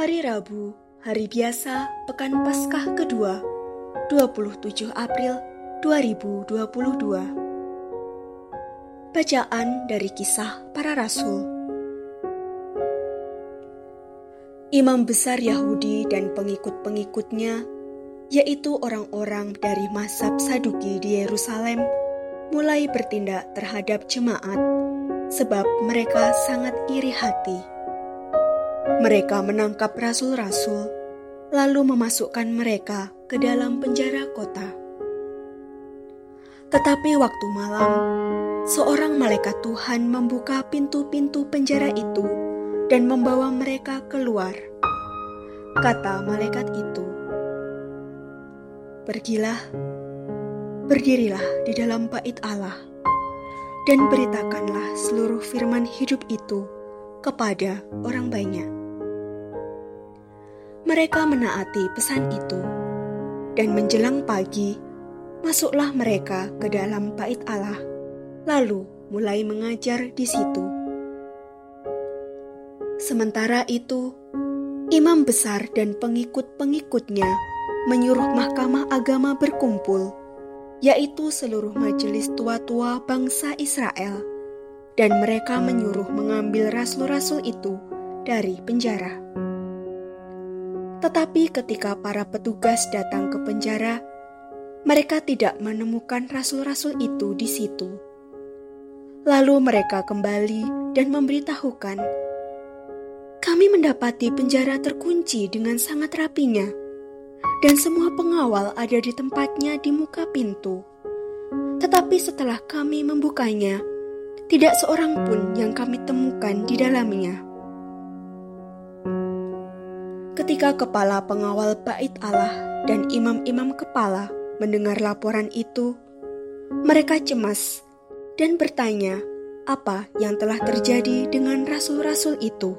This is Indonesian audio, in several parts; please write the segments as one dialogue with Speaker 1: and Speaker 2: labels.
Speaker 1: Hari Rabu, hari biasa, pekan Paskah kedua, 27 April 2022. Bacaan dari kisah para rasul. Imam besar Yahudi dan pengikut-pengikutnya, yaitu orang-orang dari Masab Saduki di Yerusalem, mulai bertindak terhadap jemaat, sebab mereka sangat iri hati mereka menangkap rasul-rasul, lalu memasukkan mereka ke dalam penjara kota. Tetapi waktu malam, seorang malaikat Tuhan membuka pintu-pintu penjara itu dan membawa mereka keluar. Kata malaikat itu, "Pergilah, berdirilah di dalam bait Allah, dan beritakanlah seluruh firman hidup itu." kepada orang banyak. Mereka menaati pesan itu, dan menjelang pagi, masuklah mereka ke dalam bait Allah, lalu mulai mengajar di situ. Sementara itu, imam besar dan pengikut-pengikutnya menyuruh mahkamah agama berkumpul, yaitu seluruh majelis tua-tua bangsa Israel dan mereka menyuruh mengambil rasul-rasul itu dari penjara. Tetapi ketika para petugas datang ke penjara, mereka tidak menemukan rasul-rasul itu di situ. Lalu mereka kembali dan memberitahukan, "Kami mendapati penjara terkunci dengan sangat rapinya, dan semua pengawal ada di tempatnya di muka pintu. Tetapi setelah kami membukanya, tidak seorang pun yang kami temukan di dalamnya. Ketika kepala pengawal bait Allah dan imam-imam kepala mendengar laporan itu, mereka cemas dan bertanya apa yang telah terjadi dengan rasul-rasul itu.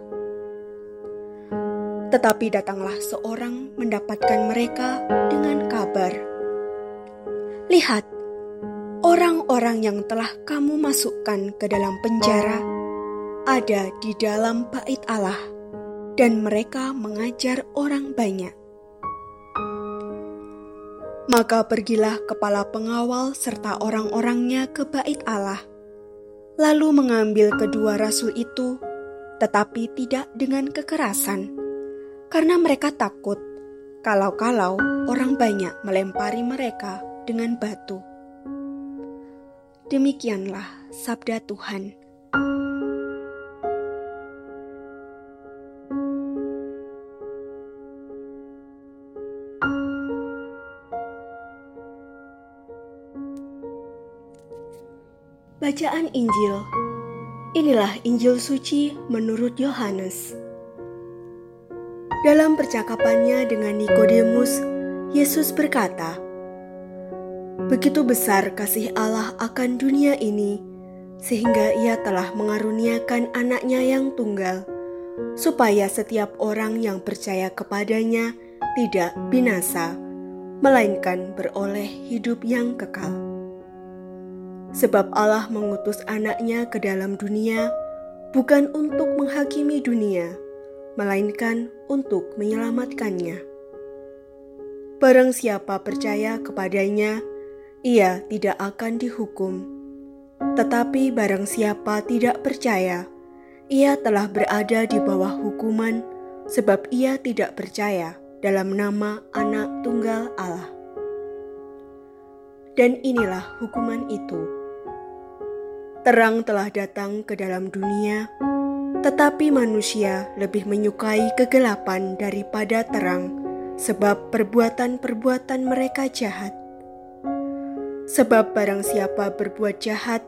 Speaker 1: Tetapi datanglah seorang mendapatkan mereka dengan kabar. Lihat, Orang-orang yang telah kamu masukkan ke dalam penjara ada di dalam bait Allah, dan mereka mengajar orang banyak. Maka pergilah kepala pengawal serta orang-orangnya ke bait Allah, lalu mengambil kedua rasul itu, tetapi tidak dengan kekerasan, karena mereka takut kalau-kalau orang banyak melempari mereka dengan batu. Demikianlah sabda Tuhan. Bacaan Injil Inilah Injil suci menurut Yohanes. Dalam percakapannya dengan Nikodemus, Yesus berkata, Begitu besar kasih Allah akan dunia ini, sehingga Ia telah mengaruniakan anaknya yang tunggal, supaya setiap orang yang percaya kepadanya tidak binasa, melainkan beroleh hidup yang kekal. Sebab Allah mengutus anaknya ke dalam dunia, bukan untuk menghakimi dunia, melainkan untuk menyelamatkannya. Barang siapa percaya kepadanya, ia tidak akan dihukum. Tetapi barang siapa tidak percaya, ia telah berada di bawah hukuman sebab ia tidak percaya dalam nama Anak Tunggal Allah. Dan inilah hukuman itu. Terang telah datang ke dalam dunia, tetapi manusia lebih menyukai kegelapan daripada terang, sebab perbuatan-perbuatan mereka jahat. Sebab barang siapa berbuat jahat,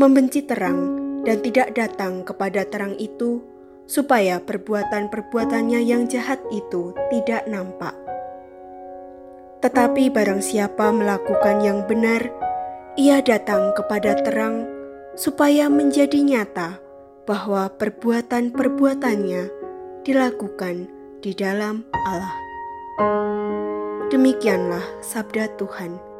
Speaker 1: membenci terang, dan tidak datang kepada terang itu, supaya perbuatan-perbuatannya yang jahat itu tidak nampak. Tetapi barang siapa melakukan yang benar, ia datang kepada terang, supaya menjadi nyata bahwa perbuatan-perbuatannya dilakukan di dalam Allah. Demikianlah sabda Tuhan.